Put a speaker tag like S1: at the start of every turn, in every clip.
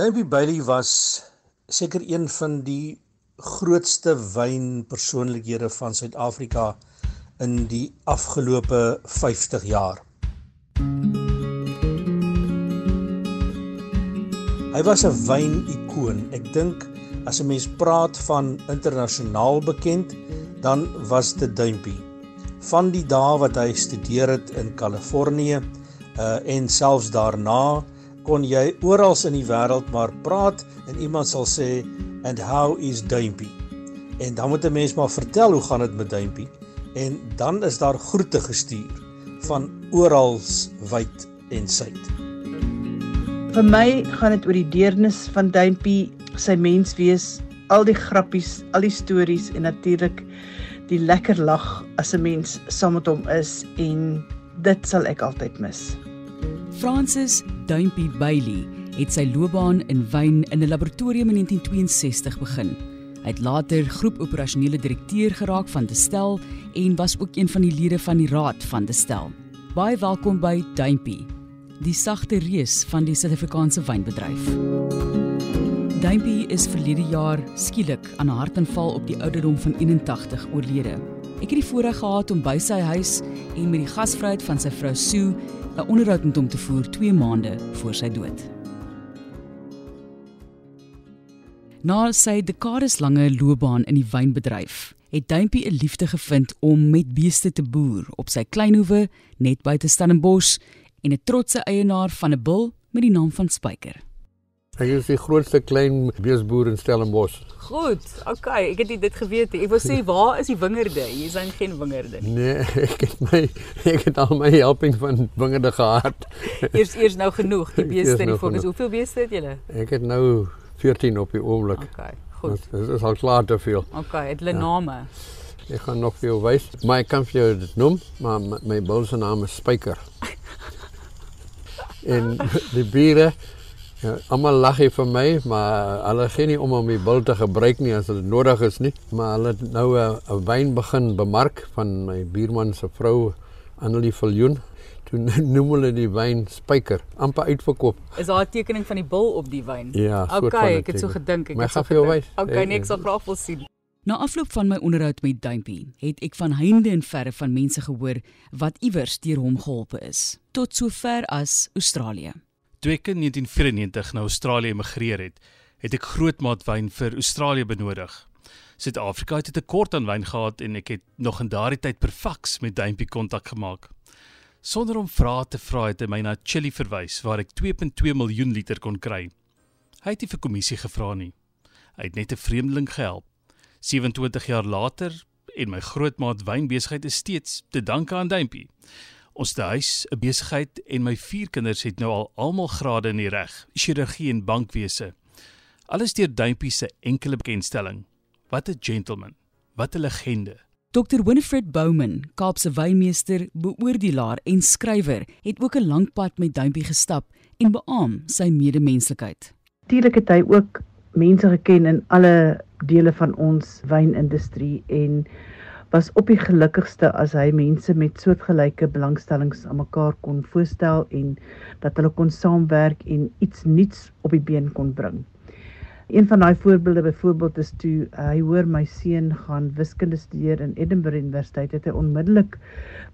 S1: Dumpy Bailey was seker een van die grootste wynpersoonlikhede van Suid-Afrika in die afgelope 50 jaar. Hy was 'n wynikoon. Ek dink as 'n mens praat van internasionaal bekend, dan was dit Dumpy. Van die dae wat hy studeer het in Kalifornië uh en selfs daarna kon jy oral in die wêreld maar praat en iemand sal sê and how is Dumpy? En dan moet 'n mens maar vertel hoe gaan dit met Dumpy? En dan is daar groete gestuur van oral wyd en suid.
S2: Vir my gaan dit oor die deernis van Dumpy, sy menswees, al die grappies, al die stories en natuurlik die lekker lag as 'n mens saam met hom is en dit sal ek altyd mis.
S3: Francis Dumpy Bailey het sy loopbaan in wyn in 'n laboratorium in 1962 begin. Hy het later groep operasionele direkteur geraak van Destel en was ook een van die lede van die raad van Destel. Baie welkom by Dumpy, die sagte reus van die Suid-Afrikaanse wynbedryf. Dumpy is verlede jaar skielik aan 'n hartaanval op die ouderdom van 81 oorlede. Ek het die voorreg gehad om by sy huis en met die gasvryheid van sy vrou Sue 'n onderhoud met hom te voer 2 maande voor sy dood. Na sy dekadeslange loopbaan in die wynbedryf, het Dumpy 'n liefde gevind om met beeste te boer op sy kleinhoewe net buite Stellenbosch en 'n trotse eienaar van 'n bul met die naam van Spyker.
S4: Hy is die grootste klein beesboer in Stellenbosch.
S3: Goed, okay, ek het dit geweet. Ek wou sê waar is die wingerde? Hier is dan geen wingerde nie.
S4: Nee, ek het my ek het al my helping van wingerde gehad.
S3: Eers eers nou genoeg die beeste die fokus. Hoeveel beeste het julle?
S4: Ek het nou 14 op die oomblik.
S3: Okay, goed.
S4: Dit is al klaar te veel.
S3: Okay, het hulle ja. name?
S4: Ek gaan nog vir jou wys. Maar ek kan vir jou dit noem, maar my, my bul se naam is Spyker. en die bure Ja, almal lag hier vir my, maar hulle gee nie om om die bul te gebruik nie as dit nodig is nie. Maar hulle het nou 'n wyn begin bemark van my buurman se vrou Annelie Viljoen. Toe noem hulle die wyn Spyker, amper uitverkoop.
S3: Is daar 'n tekening van die bul op die wyn?
S4: Ja,
S3: so okay, ek het so gedink, ek
S4: maar
S3: het so
S4: gedink.
S3: Okay, nee, ek sal graag wil sien. Na afloop van my onderhoud met Dumpy, het ek van heinde en verre van mense gehoor wat iewers deur hom geholpe is, tot sover as Australië.
S5: Toe ek in 1994 na Australië emigreer het, het ek grootmaat wyn vir Australië benodig. Suid-Afrika het 'n tekort aan wyn gehad en ek het nog in daardie tyd per faks met Dumpy kontak gemaak. Sonder om vrae te vra het hy my na Chili verwys waar ek 2.2 miljoen liter kon kry. Hy het nie vir kommissie gevra nie. Hy het net 'n vreemdeling gehelp. 27 jaar later en my grootmaat wynbesigheid is steeds te danke aan Dumpy. Ons huis, 'n besigheid en my vier kinders het nou al almal grade in die reg, chirurgie en bankwese. Alles deur Dumpy se enkele bekendstelling. Wat 'n gentleman, wat 'n legende.
S3: Dr Winifred Bowman, Kaapse wynmeester, beoordelaar en skrywer, het ook 'n lank pad met Dumpy gestap en beamoen sy medemenslikheid.
S2: Natuurlik het hy ook mense geken in alle dele van ons wynindustrie en was op die gelukkigste as hy mense met soortgelyke belangstellings aan mekaar kon voorstel en dat hulle kon saamwerk en iets nuuts op die been kon bring. Een van daai voorbeelde byvoorbeeld is toe uh, hy hoor my seun gaan wiskunde studeer in Edinburgh Universiteit het hy onmiddellik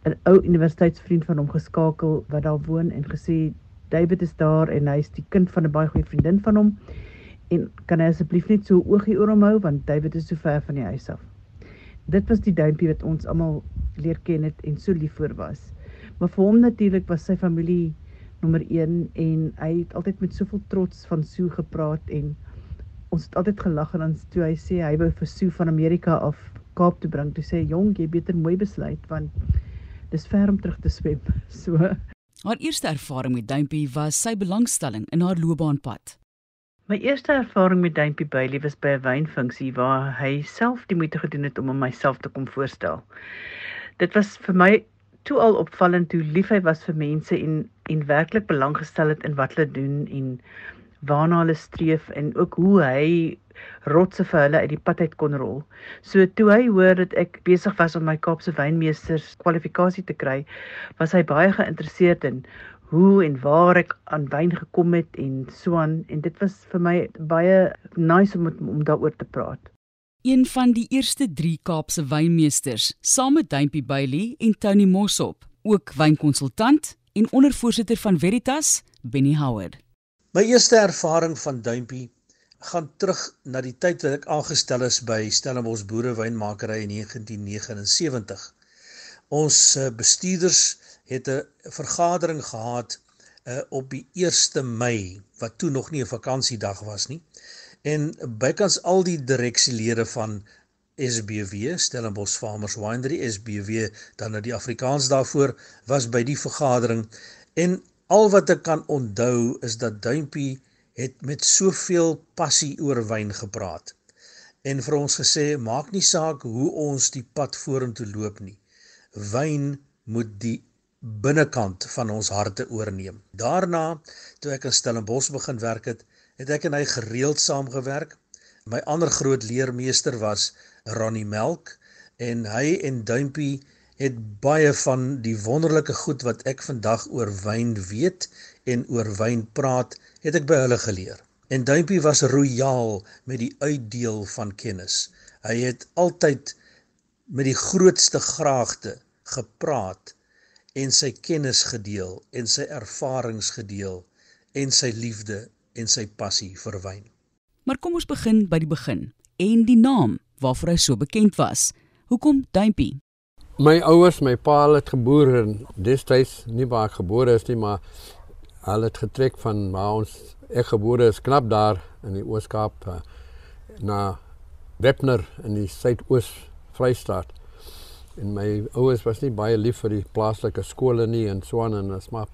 S2: 'n ou universiteitsvriend van hom geskakel wat daar woon en gesê David is daar en hy is die kind van 'n baie goeie vriendin van hom en kan hy asseblief net so oogie oor hom hou want David is so ver van die huis af dit was die duimpie wat ons almal leer ken het en so lief vir was. Maar vir hom natuurlik was sy familie nommer 1 en hy het altyd met soveel trots van Sue gepraat en ons het altyd gelag en dan toe hy sê hy wou vir Sue van Amerika af Kaap toe bring. Toe sê jong, jy beter mooi besluit want dis ver om terug te swem. So
S3: haar eerste ervaring met duimpie was sy belangstelling in haar loopbaanpad.
S2: My eerste ervaring met Dumpy Bailey was by 'n wynfunksie waar hy self die moeite gedoen het om hom myself te kom voorstel. Dit was vir my toe al opvallend hoe lief hy was vir mense en en werklik belang gestel het in wat hulle doen en waarna hulle streef en ook hoe hy rotse vir hulle uit die pad uit kon rol. So toe hy hoor dat ek besig was om my Kaapse wynmeesters kwalifikasie te kry, was hy baie geïnteresseerd in hoe en waar ek aan wyn gekom het en so aan en dit was vir my baie nice om om daaroor te praat.
S3: Een van die eerste 3 Kaapse wynmeesters, saam met Duimpie Bailey en Tony Mossop, ook wynkonsultant en ondervoorsitter van Veritas, Benny Howard.
S1: My eerste ervaring van Duimpie gaan terug na die tyd wat ek aangestel is by Stellenbosch Boerewynmakeri in 1979. Ons eh, bestuurders het 'n vergadering gehad uh, op die 1 Mei wat toe nog nie 'n vakansiedag was nie. En bykans al die direksielede van SBW, Stellenbosch Farmers Winery, SBW dan nou die Afrikaans daarvoor was by die vergadering. En al wat ek kan onthou is dat Duimpie het met soveel passie oor wyn gepraat. En vir ons gesê maak nie saak hoe ons die pad vorentoe loop nie. Wyn moet die binnekant van ons harte oorneem daarna toe ek in Stellenbosch begin werk het het ek en hy gereeld saamgewerk my ander groot leermeester was Ronnie Melk en hy en Duimpie het baie van die wonderlike goed wat ek vandag oor wyn weet en oor wyn praat, het ek by hulle geleer. En Duimpie was royaal met die uitdeel van kennis. Hy het altyd met die grootste graagte gepraat en sy kennis gedeel en sy ervarings gedeel en sy liefde en sy passie vir wyn.
S3: Maar kom ons begin by die begin en die naam waarvoor hy so bekend was. Hoekom Duimpie?
S4: My ouers, my pa het geboor in destyds nie waar ek gebore is nie, maar hulle het getrek van waar ons ek gebore is, knap daar in die Oos-Kaap uh, na Wepner in die Suidoos Vrystaat. En my ouers was nie baie lief vir die plaaslike skole nie en so aan en as maar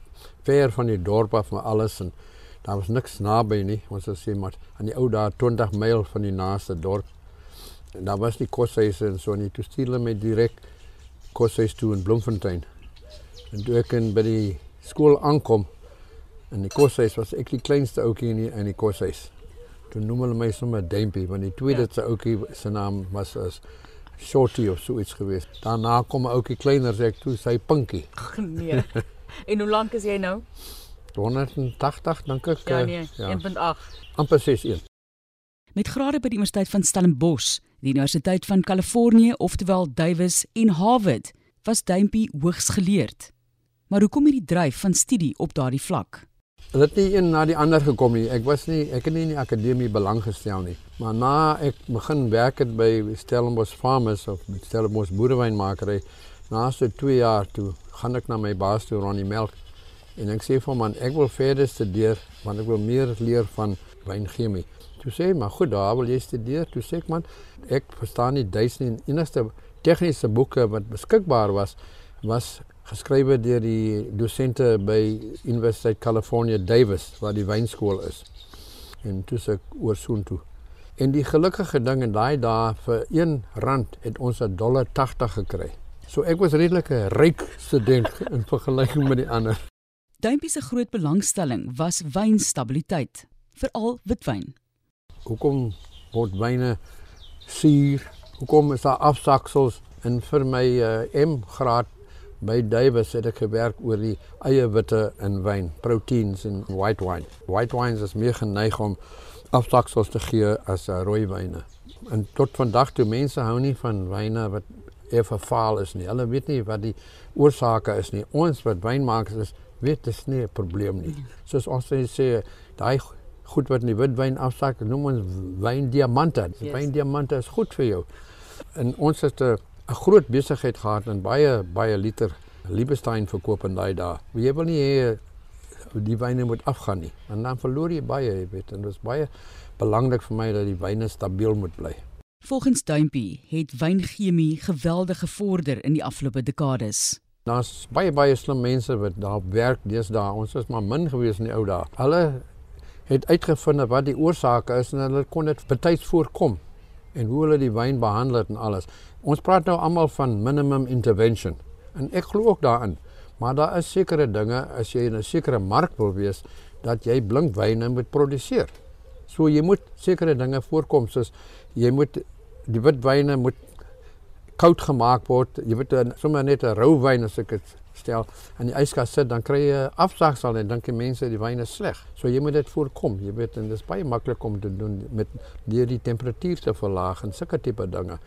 S4: ver van die dorp af met alles en daar was niks naby nie. Ons sê maar aan die ou daar 20 myl van die naaste dorp. En daar was nie koshuise en so nie. Toe stuur hulle my direk koshuis toe in Bloemfontein. En toe ek in by die skool aankom in die koshuis was ek die kleinste ouetjie in die, in die koshuis. Toe noem hulle my sommer Dempie want die tweede ja. se ouetjie se naam was as Shorty of so iets geweest. Daarna kom 'n ouetjie kleiner sê ek toe sy Pinkie.
S3: Nee. en hoe lank is jy nou?
S4: 180 dink ek.
S3: Ja nee, ja. 1.8.
S4: amper 61.
S3: Met grade by die Universiteit van Stellenbosch die Universiteit van Kalifornië, oftewel Davis en Harvard, was Dumpy hoogs geleerd. Maar hoekom hierdie dryf van studie op daardie vlak?
S4: Hulle het nie een na die ander gekom nie. Ek was nie ek het nie in die akademie belang gestel nie. Maar na ek begin werk het by Stellenbosch Farmers of Stellenbosch Boerewynmakeri, na so 2 jaar toe gaan ek na my baas toe Ronnie Melk en ek sê vir hom man, ek wil verder studeer want ek wil meer leer van wynchemie. Toe sê maar goed, daar wil jy studeer. Toe sê ek man, ek verstaan nie Duits nie. Die enigste tegniese boeke wat beskikbaar was, was geskrywe deur die dosente by Universiteit California Davis waar die wynskool is. En toe sê ek oor Soontoe. En die gelukkige ding in daai dae vir 1 rand het ons 'n dollar 80 gekry. So ek was redelik 'n ryk student in vergelyking met die ander.
S3: Duimpie se groot belangstelling was wynstabiliteit, veral witwyn
S4: hoekom word wyne suur? Hoekom is daar afsaksels in vir my uh, M graad by Davis het ek gewerk oor die eiwite in wyn, proteins in white wine. White wines is meer geneig om afsaksels te gee as uh, rooi wyne. En tot vandag toe mense hou nie van wyne wat effe vaal is nie. Hulle weet nie wat die oorsake is nie. Ons wat wynmakers is, weet dit is nie 'n probleem nie. Soos ons sê, daai goed wat in die witwyn afsak, noem ons wyndiamante. Yes. Wyndiamante is goed vir jou. En ons het 'n groot besigheid gehad en baie baie liter Liebestein verkoop in daai dae. Jy wil nie hê die wyne moet afgaan nie. En dan verloor jy baie, jy weet, en dit is baie belangrik vir my dat die wyne stabiel moet bly.
S3: Volgens Duimpie het wynchemie geweldig gevorder in die afgelope dekades.
S4: Daar's baie baie slim mense wat daar werk deesdae. Ons was maar min gewees in die ou dae. Hulle het uitgevind wat die oorsake is en hulle kon dit betyds voorkom en hoe hulle die wyn behandel en alles. Ons praat nou almal van minimum intervention en ek glo ook daarin. Maar daar is sekere dinge as jy in 'n sekere mark wil wees dat jy blink wyne moet produseer. So jy moet sekere dinge voorkom soos jy moet die wit wyne moet koud gemaak word. Jy weet sommer net 'n rou wyn as ek dit stel in die yskas sit, dan kry jy afsagsel en dink die mense die wyn is sleg. So jy moet dit voorkom. Jy weet en dit is baie maklik om te doen met deur die temperatuur te verlaag en sulke tipe dinge.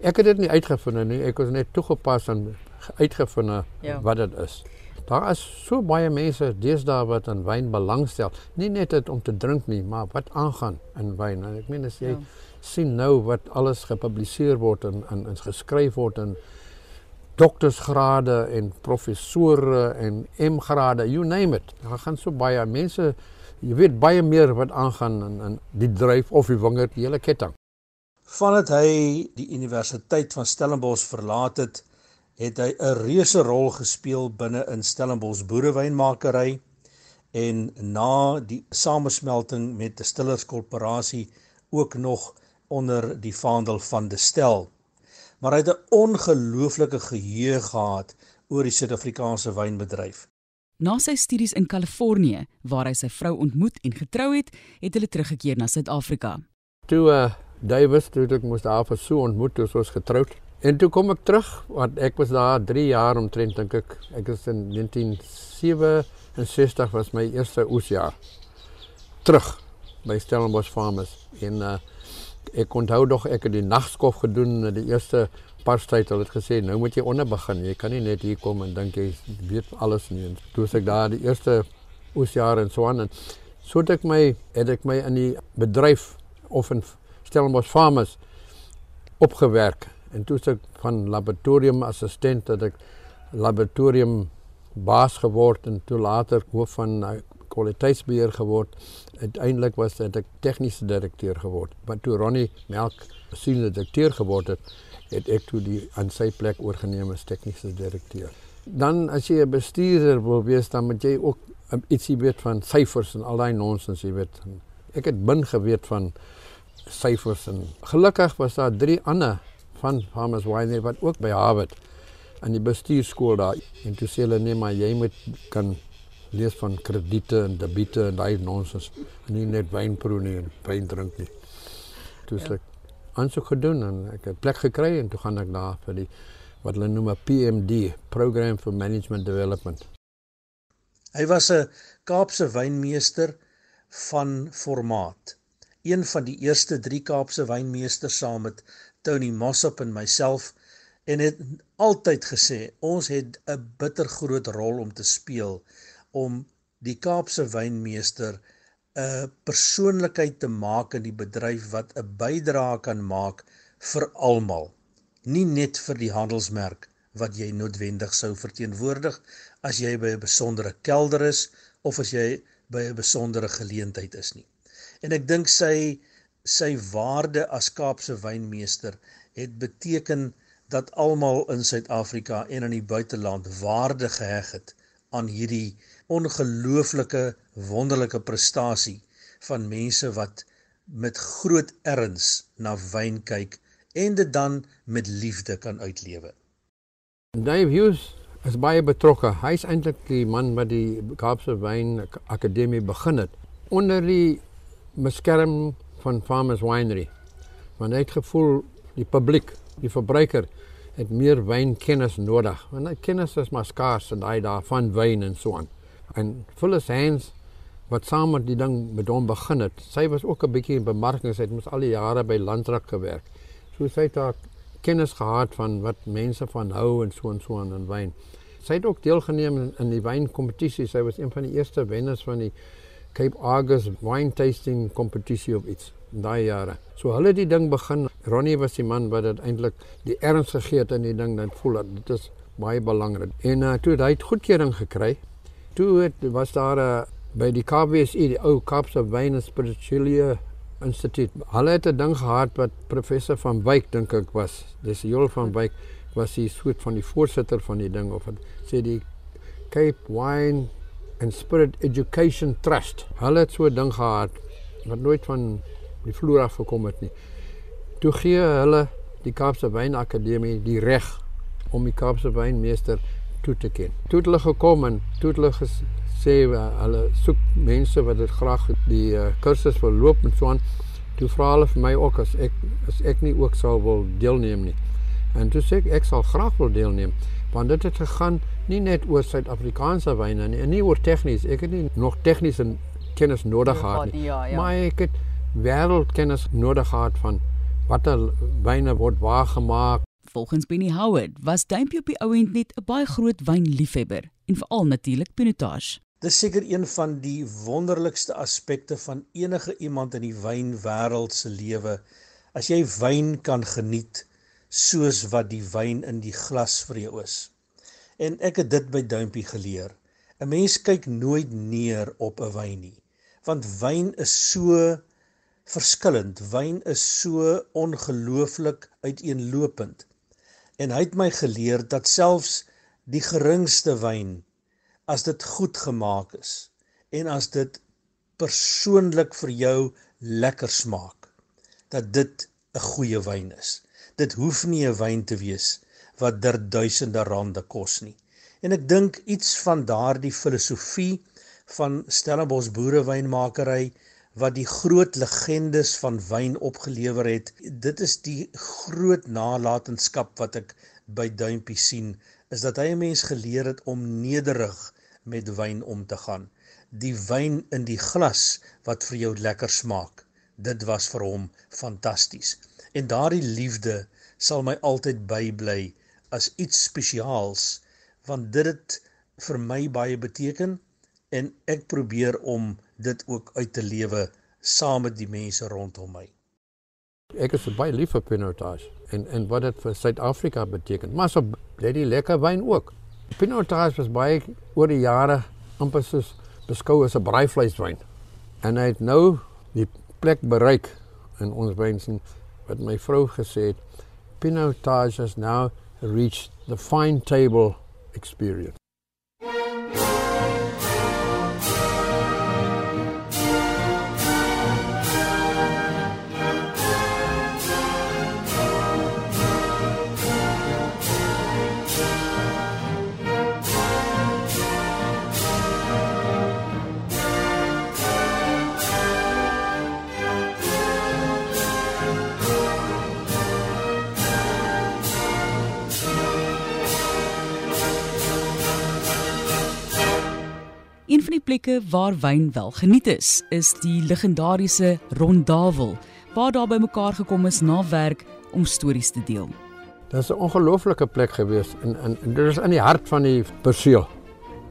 S4: Ek het dit nie uitgevind nie. Ek het net toegepas en uitgevind ja. wat dit is. Daar is so baie mense deesdae wat aan wyn belangstel. Nie net dit om te drink nie, maar wat aangaan in wyn. En ek meen as jy ja sien nou wat alles gepubliseer word en en, en geskryf word in doktorsgrade en professore en M-grade, you name it. Daar gaan so baie mense, jy weet baie meer wat aangaan in in die dryf of die wingerd, die hele ketting.
S1: Vandat hy die Universiteit van Stellenbosch verlaat het, het hy 'n reuse rol gespeel binne in Stellenbosch boerewynmakery en na die samesmelting met die Stillers Korporasie ook nog onder die vaandel van Destel. Maar hy het 'n ongelooflike geheue gehad oor die Suid-Afrikaanse wynbedryf.
S3: Na sy studies in Kalifornië, waar hy sy vrou ontmoet en getrou het, het hulle teruggekeer na Suid-Afrika.
S4: Toe uh Davis toe ek moes daar vir so ontmoet toe ons getroud. En toe kom ek terug want ek was daar 3 jaar omtrent dink ek. Ek is in 1967 was my eerste oesjaar. Terug by Stellenbosch Farmers in uh ek onthou nog ek het die nagskof gedoen in die eerste paar tyd het gesê nou moet jy onder begin jy kan nie net hier kom en dink jy weet alles nie en toe ek daar die eerste oesjare en so aan en so het ek my het ek my in die bedryf of in Stellenbosch Farmers opgewerk en toe ek van laboratorium assistent dat ek laboratorium baas geword en toe later hoof van kwaliteitsbeheer geword. Uiteindelik was dit 'n tegniese direkteur geword. Maar toe Ronnie Melk senior direkteur geword het, het ek toe die aan sy plek oorgeneem as tegniese direkteur. Dan as jy 'n bestuurder wil wees, dan moet jy ook ietsie weet van syfers en al daai nonsens, jy weet. Ek het bin geweet van syfers en gelukkig was daar drie ander van Farmers Winery wat ook by Harvard aan die bestuurskool daar en toe sê hulle nee maar jy moet kan lees van krediete en debiete en daai nonsens en nie net wyn proe nie en wyn drink nie. Toe ja. ek aansoek gedoen en ek het plek gekry en toe gaan ek daar vir die wat hulle noem 'n PMD, Program for Management Development.
S1: Hy was 'n Kaapse wynmeester van formaat. Een van die eerste 3 Kaapse wynmeesters saam met Tony Mossop en myself en het altyd gesê ons het 'n bitter groot rol om te speel om die Kaapse wynmeester 'n persoonlikheid te maak in die bedryf wat 'n bydrae kan maak vir almal, nie net vir die handelsmerk wat jy noodwendig sou verteenwoordig as jy by 'n besondere kelder is of as jy by 'n besondere geleentheid is nie. En ek dink sy sy waarde as Kaapse wynmeester het beteken dat almal in Suid-Afrika en in die buiteland waarde geheg het aan hierdie ongelooflike wonderlike prestasie van mense wat met groot erns na wyn kyk en dit dan met liefde kan uitlewe.
S4: Dave Hughes is baie betrokke. Hy's eintlik die man wat die Kaapse Wyn Akademie begin het onder die beskerm van Farmers Winery. Want hy het gevoel die publiek, die verbruiker het meer wynkennis nodig. Want hy kennis is maar skaars en hy daarvan wyn en so aan. En Phyllis Hans wat saam met die ding met hom begin het. Sy was ook 'n bietjie in bemarking, sy het mos al die jare by Landrak gewerk. So sy het daar kennis gehad van wat mense van hou en so en so aan in wyn. Sy het ook deelgeneem in die wynkompetisie. Sy was een van die eerste wenners van die Cape Argus wine tasting kompetisie of iets daai jare. So hulle het die ding begin. Ronnie was die man wat dit eintlik die erns gegee het in die ding dat voel dat dit is baie belangrik. En uh, toe het hy goedkeuring gekry toe het was daar 'n uh, by die KWSI die ou Kaapse Wyn en Spirituele Instituut. Hulle het 'n ding gehad wat professor van Wyk dink ek was. Dis Joel van Wyk was die soort van die voorsitter van die ding of het, sê die Cape Wine and Spirit Education Trust. Hulle het so 'n ding gehad wat nooit van die vloer af gekom het nie. Toe gee hulle die Kaapse Wyn Akademie die reg om die Kaapse wynmeester toe te ken. Toe het hulle gekom en toe het hulle gesê hulle soek mense wat dit graag die uh, kursus wil loop en so aan. Toe vra hulle vir my ook as ek as ek nie ook sou wil deelneem nie. En toe sê ek ek sal graag wil deelneem want dit het gegaan nie net oor Suid-Afrikaanse wyne nie, nie oor tegnies. Ek het nie nog tegniese kennis nodig gehad nie.
S3: Ja, ja.
S4: Maar ek het wêreldkennis nodig gehad van watter wyne word waar gemaak.
S3: Volgens Benny Howard was Duimpie op die ouend net 'n baie groot wynliefhebber en veral natuurlik Pinotage.
S1: Dis seker een van die wonderlikste aspekte van enige iemand in die wynwêreld se lewe. As jy wyn kan geniet soos wat die wyn in die glas vir jou is. En ek het dit by Duimpie geleer. 'n Mens kyk nooit neer op 'n wyn nie, want wyn is so verskillend. Wyn is so ongelooflik uiteenlopend. En hy het my geleer dat selfs die geringste wyn as dit goed gemaak is en as dit persoonlik vir jou lekker smaak, dat dit 'n goeie wyn is. Dit hoef nie 'n wyn te wees wat der duisende rande kos nie. En ek dink iets van daardie filosofie van Stellenbosch boerewynmakery wat die groot legendes van wyn opgelewer het. Dit is die groot nalatenskap wat ek by Duimpie sien, is dat hy 'n mens geleer het om nederig met wyn om te gaan. Die wyn in die glas wat vir jou lekker smaak. Dit was vir hom fantasties. En daardie liefde sal my altyd bybly as iets spesiaals want dit het vir my baie beteken en ek probeer om dit ook uit te lewe saam met die mense rondom my.
S4: Ek is baie lief vir Pinotage en en wat dit vir Suid-Afrika beteken. Maar so bly die lekker wyn ook. Pinotage was baie oor die jare amper soos beskou as 'n braaivleiswyn. En hy het nou die plek bereik in ons wynsien wat my vrou gesê het Pinotage has now reached the fine table experience.
S3: Een van die plekke waar wyn wel geniet is, is die legendariese Rondavel, waar daar bymekaar gekom is na werk om stories te deel.
S4: Dit is 'n ongelooflike plek gewees en, en dit is in die hart van die perseel.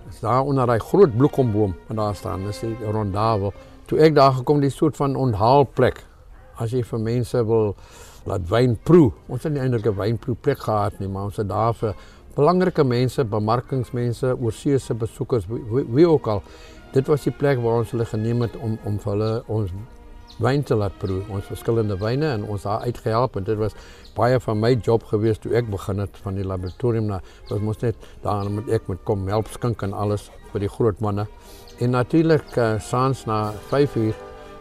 S4: Dis daar onder daai groot bloekomboom wat daar staan, dis die Rondavel. Toe ek daar gekom, die soort van onthaalplek. As jy vir mense wil laat wyn proe. Ons het nie eintlik 'n wynproe plek gehad nie, maar ons het daar vir belangrike mense, bemarkingsmense, oorseese besoekers, wie, wie ook al. Dit was die plek waar ons hulle geneem het om om vir hulle ons wyn te laat proe, ons verskillende wyne en ons daar uitgehelp en dit was baie van my job gewees toe ek begin het van die laboratorium na was mos net daar met ek met kom help skink en alles vir die groot manne. En natuurlik uh, saans na 5 uur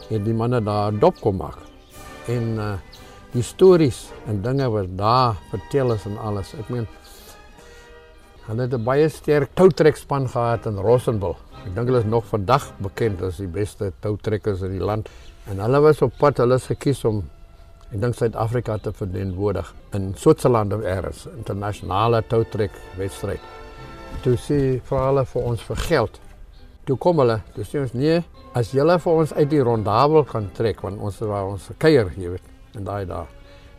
S4: het die manne daar dop kom maak. En uh, die stories en dinge wat daar vertel is en alles. Ek meen Hulle het 'n baie sterk toutrekspan gehad in Rossenbil. Ek dink hulle is nog vandag bekend as die beste toutrekkers in die land. En hulle was op pad, hulle is gekies om ek dink Suid-Afrika te verteenwoordig in Switserland of elders, internasionale toutrek wedstryd. Toe sê hulle vir ons vir geld. Toe kom hulle, toe sê ons nee, as julle vir ons uit die rondabel kan trek want ons waar ons kuier, jy weet, en daai daar,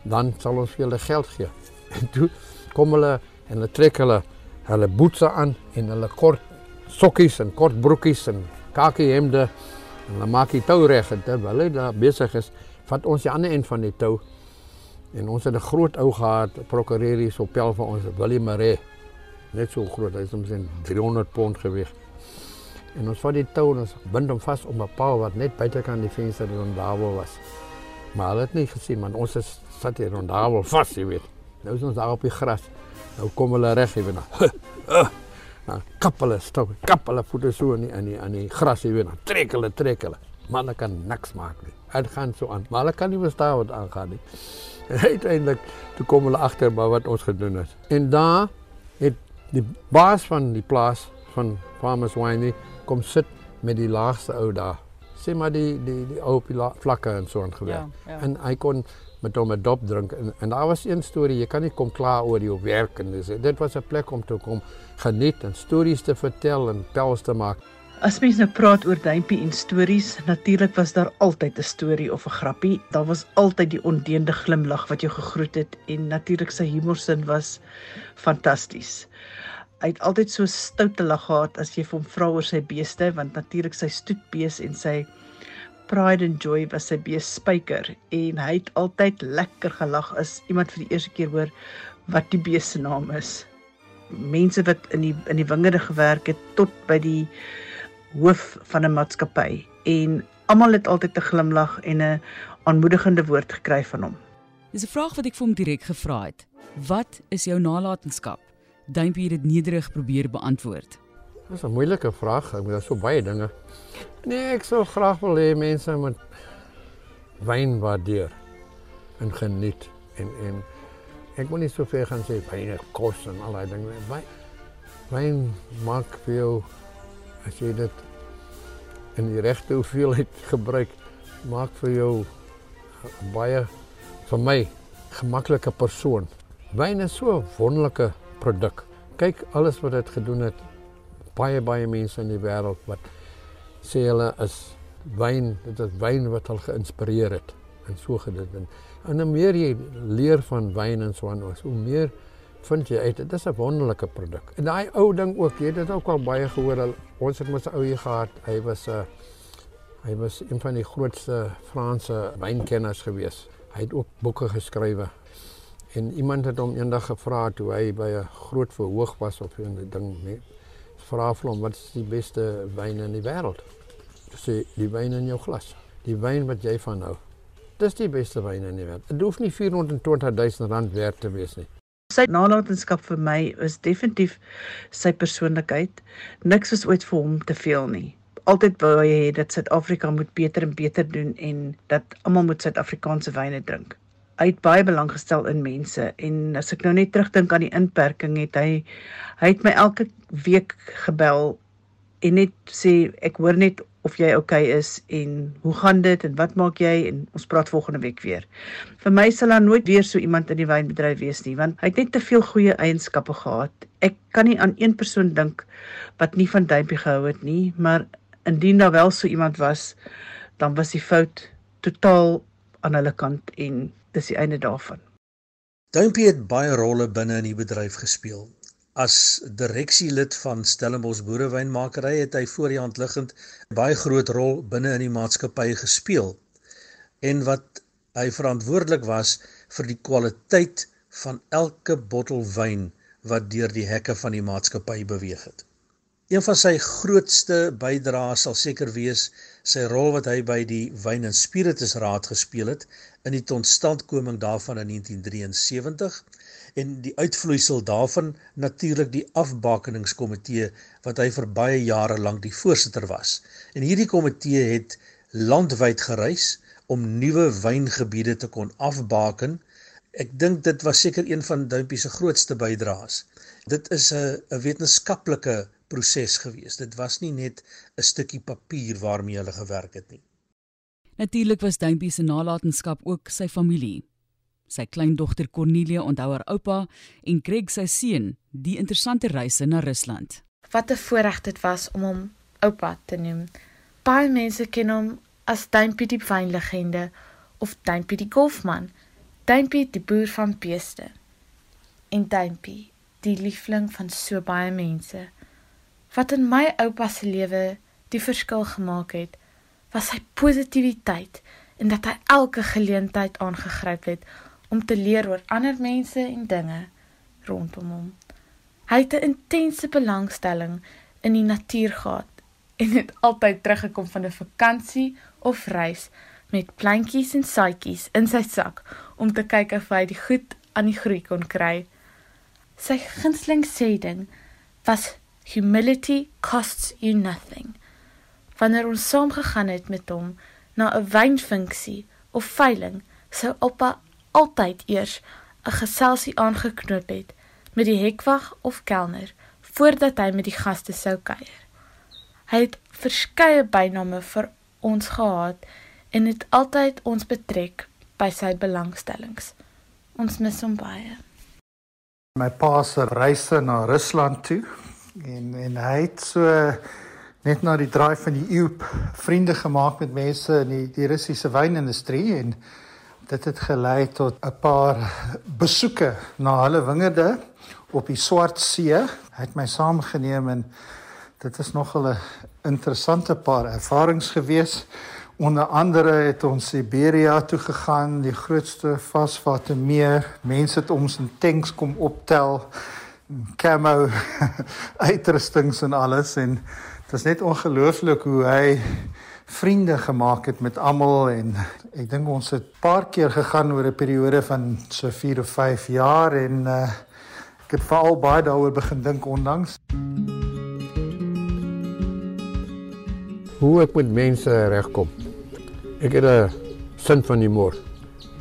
S4: dan sal ons vir julle geld gee. En toe kom hulle en hulle trek hulle hulle boetse aan en hulle kort sokkies en kort broekies en kakie hemde en hulle maak die tou reg en terwyl hulle daar besig is, vat ons die ander een van die tou en ons het 'n groot ou gehad, prokureur hier so pel vir ons Willem Maree. Net so groot, hy is omtrent 300 pond geweg. En ons vat die tou en ons bind hom vas om 'n paal wat net buitekant die venster die rondabel was. Maar hulle het nie gesien man, ons is sit hier rondabel vas, jy weet. Nou is ons daar op die gras. Nou kom hulle reg hier binne. Nou kap hulle stok, kap hulle voete so in die in die aan die gras hier binne. Trek hulle, trek hulle. Manne kan niks maak nie. Dit gaan so aan. Maar hulle kan nie verstaan wat aangaan nie. Uiteindelik toe kom hulle agter by wat ons gedoen het. En daar het die baas van die plaas van Farmers Wine kom sit met die laagste ou daar. sê maar die die die ou vlakke en so aan gewerk. Ja, ja. En hy kon met hom 'n dop drink en, en daar was een storie, jy kan nie kom klaar oor die werk en dis dit was 'n plek om te kom geniet en stories te vertel en pels te maak.
S2: As mens nou praat oor duimpie en stories, natuurlik was daar altyd 'n storie of 'n grappie. Daar was altyd die ondeende glimlag wat jou gegroet het en natuurlik sy humorsin was fantasties. Hy het altyd so stoute lag gehad as jy hom vra oor sy beeste, want natuurlik sy stoetbees en sy pride and joy was sy bees spyker en hy het altyd lekker gelag as iemand vir die eerste keer hoor wat die bees se naam is. Mense wat in die in die wingerde gewerk het tot by die hoof van 'n maatskappy en almal het altyd 'n glimlag en 'n aanmoedigende woord gekry van hom.
S3: Dis 'n vraag wat ek vir hom direk gevra het. Wat is jou nalatenskap? Duimpie het dit nederig probeer beantwoord.
S4: Dis 'n moeilike vraag. Ek moet so baie dinge. Nee, ek sou graag wil hê mense moet wyn waardeer en geniet en en ek wil nie so ver gaan sê wyn kos en al daai dinge. Wyn wyn maak vir jou as jy dit in die regte hoeveelheid gebruik, maak vir jou baie vir my gemaklike persoon. Wyn is so 'n wonderlike produk. Kyk alles wat dit gedoen het. Baie baie mense in die wêreld wat sê hulle is wyn, dit is wyn wat hulle geïnspireer het en so gedoen. En, en hoe meer jy leer van wyn en so aan, hoe meer vind jy uit dit is 'n wonderlike produk. En daai ou ding ook, jy het dit ook al baie gehoor. Ons het mos 'n ou hier gehad. Hy was 'n uh, hy was een van die grootste Franse wynkenners gewees. Hy het ook boeke geskrywe. En iemand het hom eendag gevra toe hy by 'n groot verhoog was op 'n ding, nee. Vra vir hom wat is die beste wyn in die wêreld? Sê die wyn in jou glas. Die wyn wat jy van hou. Dis die beste wyn in die wêreld. Dit hoef nie 420 000 rand werd te wees nie.
S2: Sy nalatenskap vir my is definitief sy persoonlikheid. Niks was ooit vir hom te veel nie. Altyd wou hy hê dat Suid-Afrika moet beter en beter doen en dat almal moet Suid-Afrikaanse wyne drink. Hy het baie belang gestel in mense en as ek nou net terugdink aan die inperking het hy hy het my elke week gebel en net sê ek hoor net of jy oukei okay is en hoe gaan dit en wat maak jy en ons praat volgende week weer. Vir my sal daar nooit weer so iemand in die wynbedryf wees nie want hy het net te veel goeie eienskappe gehad. Ek kan nie aan een persoon dink wat nie van Duimpie gehou het nie, maar indien daar wel so iemand was, dan was die fout totaal aan hulle kant en dis die einde daarvan.
S1: Duimpie het baie rolle binne in die bedryf gespeel. As direksielid van Stellenbosch Boerewynmakeri het hy voor die hand liggend baie groot rol binne in die maatskappy gespeel en wat hy verantwoordelik was vir die kwaliteit van elke bottel wyn wat deur die hekke van die maatskappy beweeg het. Een van sy grootste bydraes sal seker wees sy rol wat hy by die Wyn en Spiritus Raad gespeel het in die totstandkoming daarvan in 1973 en die uitvloeisel daarvan natuurlik die afbakeningskomitee wat hy vir baie jare lank die voorsitter was. En hierdie komitee het landwyd gereis om nuwe wyngebiede te kon afbaken. Ek dink dit was seker een van Dumpie se grootste bydraes. Dit is 'n 'n wetenskaplike proses gewees. Dit was nie net 'n stukkie papier waarmee hulle gewerk het nie.
S3: Natuurlik was Dumpie se nalatenskap ook sy familie sy kleindogter Cornelia onthou haar oupa en Greg sy seun die interessante reise na Rusland.
S6: Wat 'n voorreg dit was om hom oupa te noem. Baie mense ken hom as Duimpie die wynlegende of Duimpie die golfman, Duimpie die boer van beeste. En Duimpie, die liefling van so baie mense. Wat in my oupa se lewe die verskil gemaak het, was sy positiwiteit en dat hy elke geleentheid aangegryp het om te leer oor ander mense en dinge rondom hom. Hy het 'n intense belangstelling in die natuur gehad en het altyd teruggekom van 'n vakansie of reis met plantjies en saadjies in sy sak om te kyk of hy die goed aan die groei kon kry. Sy gunsteling sê ding was humility costs you nothing. Wanneer ons saam gegaan het met hom na 'n wynfunksie of veiling, sou oupa altyd eers 'n geselsie aangeknoop het met die hekwag of kelner voordat hy met die gaste sou kuier. Hy het verskeie byname vir ons gehad en het altyd ons betrek by sy belangstellings. Ons mis hom baie.
S7: My pa se reise na Rusland toe en en hy het so net na die draai van die eeu vriende gemaak met mense in die, die Russiese wynindustrie en dit het gelei tot 'n paar besoeke na hulle wingerde op die Swart See. Hy het my saamgeneem en dit is nogal 'n interessante paar ervarings gewees. Onder andere het ons Siberia toe gegaan, die grootste vaswatermeer. Mense het ons in tanks kom optel, camo uitrustings en alles en dit is net ongelooflik hoe hy vriende gemaak het met almal en ek dink ons het paar keer gegaan oor 'n periode van so 4 of 5 jaar en uh, ek het veral baie daaroor begin dink ondanks
S4: hoe ek met mense regkom. Ek het 'n sin van humor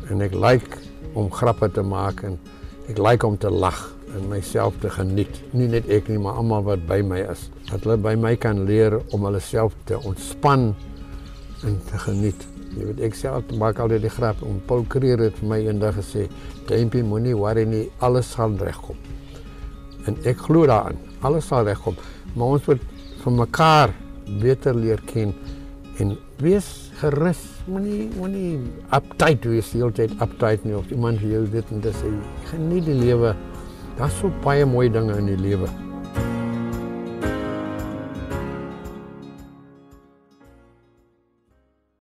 S4: en ek like om grappe te maak en ek like om te lag en myself te geniet. Nie net ek nie, maar almal wat by my is. Dat hulle by my kan leer om hulle self te ontspan en te geniet. Jy weet ek self maak altyd die grap om Paul Creer het vir my eendag gesê, "Tempie moenie worry nie, alles sal regkom." En ek glo daaraan. Alles sal regkom. Maar ons moet vir mekaar beter leer ken en wees gerus. Moenie moenie uptight wees die hele tyd uptight nie of iemand vir jou dit en dit sê. Geniet die lewe. Daar's so baie mooi dinge in die lewe.